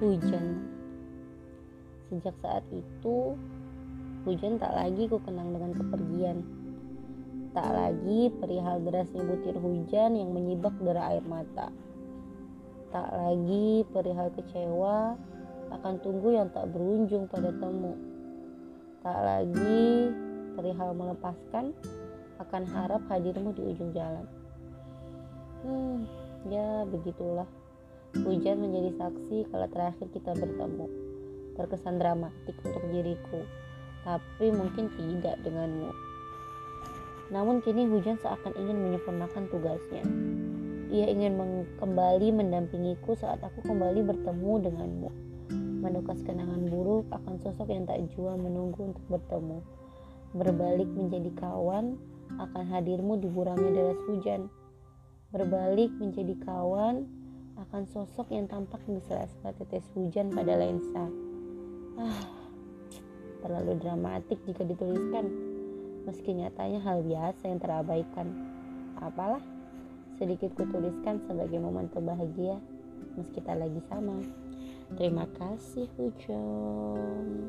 Hujan. Sejak saat itu, hujan tak lagi ku kenang dengan kepergian. Tak lagi perihal derasnya butir hujan yang menyibak dera air mata. Tak lagi perihal kecewa akan tunggu yang tak berujung pada temu. Tak lagi perihal melepaskan akan harap hadirmu di ujung jalan. Hmm, ya begitulah. Hujan menjadi saksi kalau terakhir kita bertemu. Terkesan dramatik untuk diriku, tapi mungkin tidak denganmu. Namun kini hujan seakan ingin menyempurnakan tugasnya. Ia ingin kembali mendampingiku saat aku kembali bertemu denganmu. Menukas kenangan buruk akan sosok yang tak jua menunggu untuk bertemu. Berbalik menjadi kawan akan hadirmu di buramnya deras hujan. Berbalik menjadi kawan akan sosok yang tampak di sela-sela tetes hujan pada lensa. Ah, terlalu dramatik jika dituliskan. Meski nyatanya hal biasa yang terabaikan. Apalah, sedikit kutuliskan sebagai momen bahagia meski tak lagi sama. Terima kasih hujan.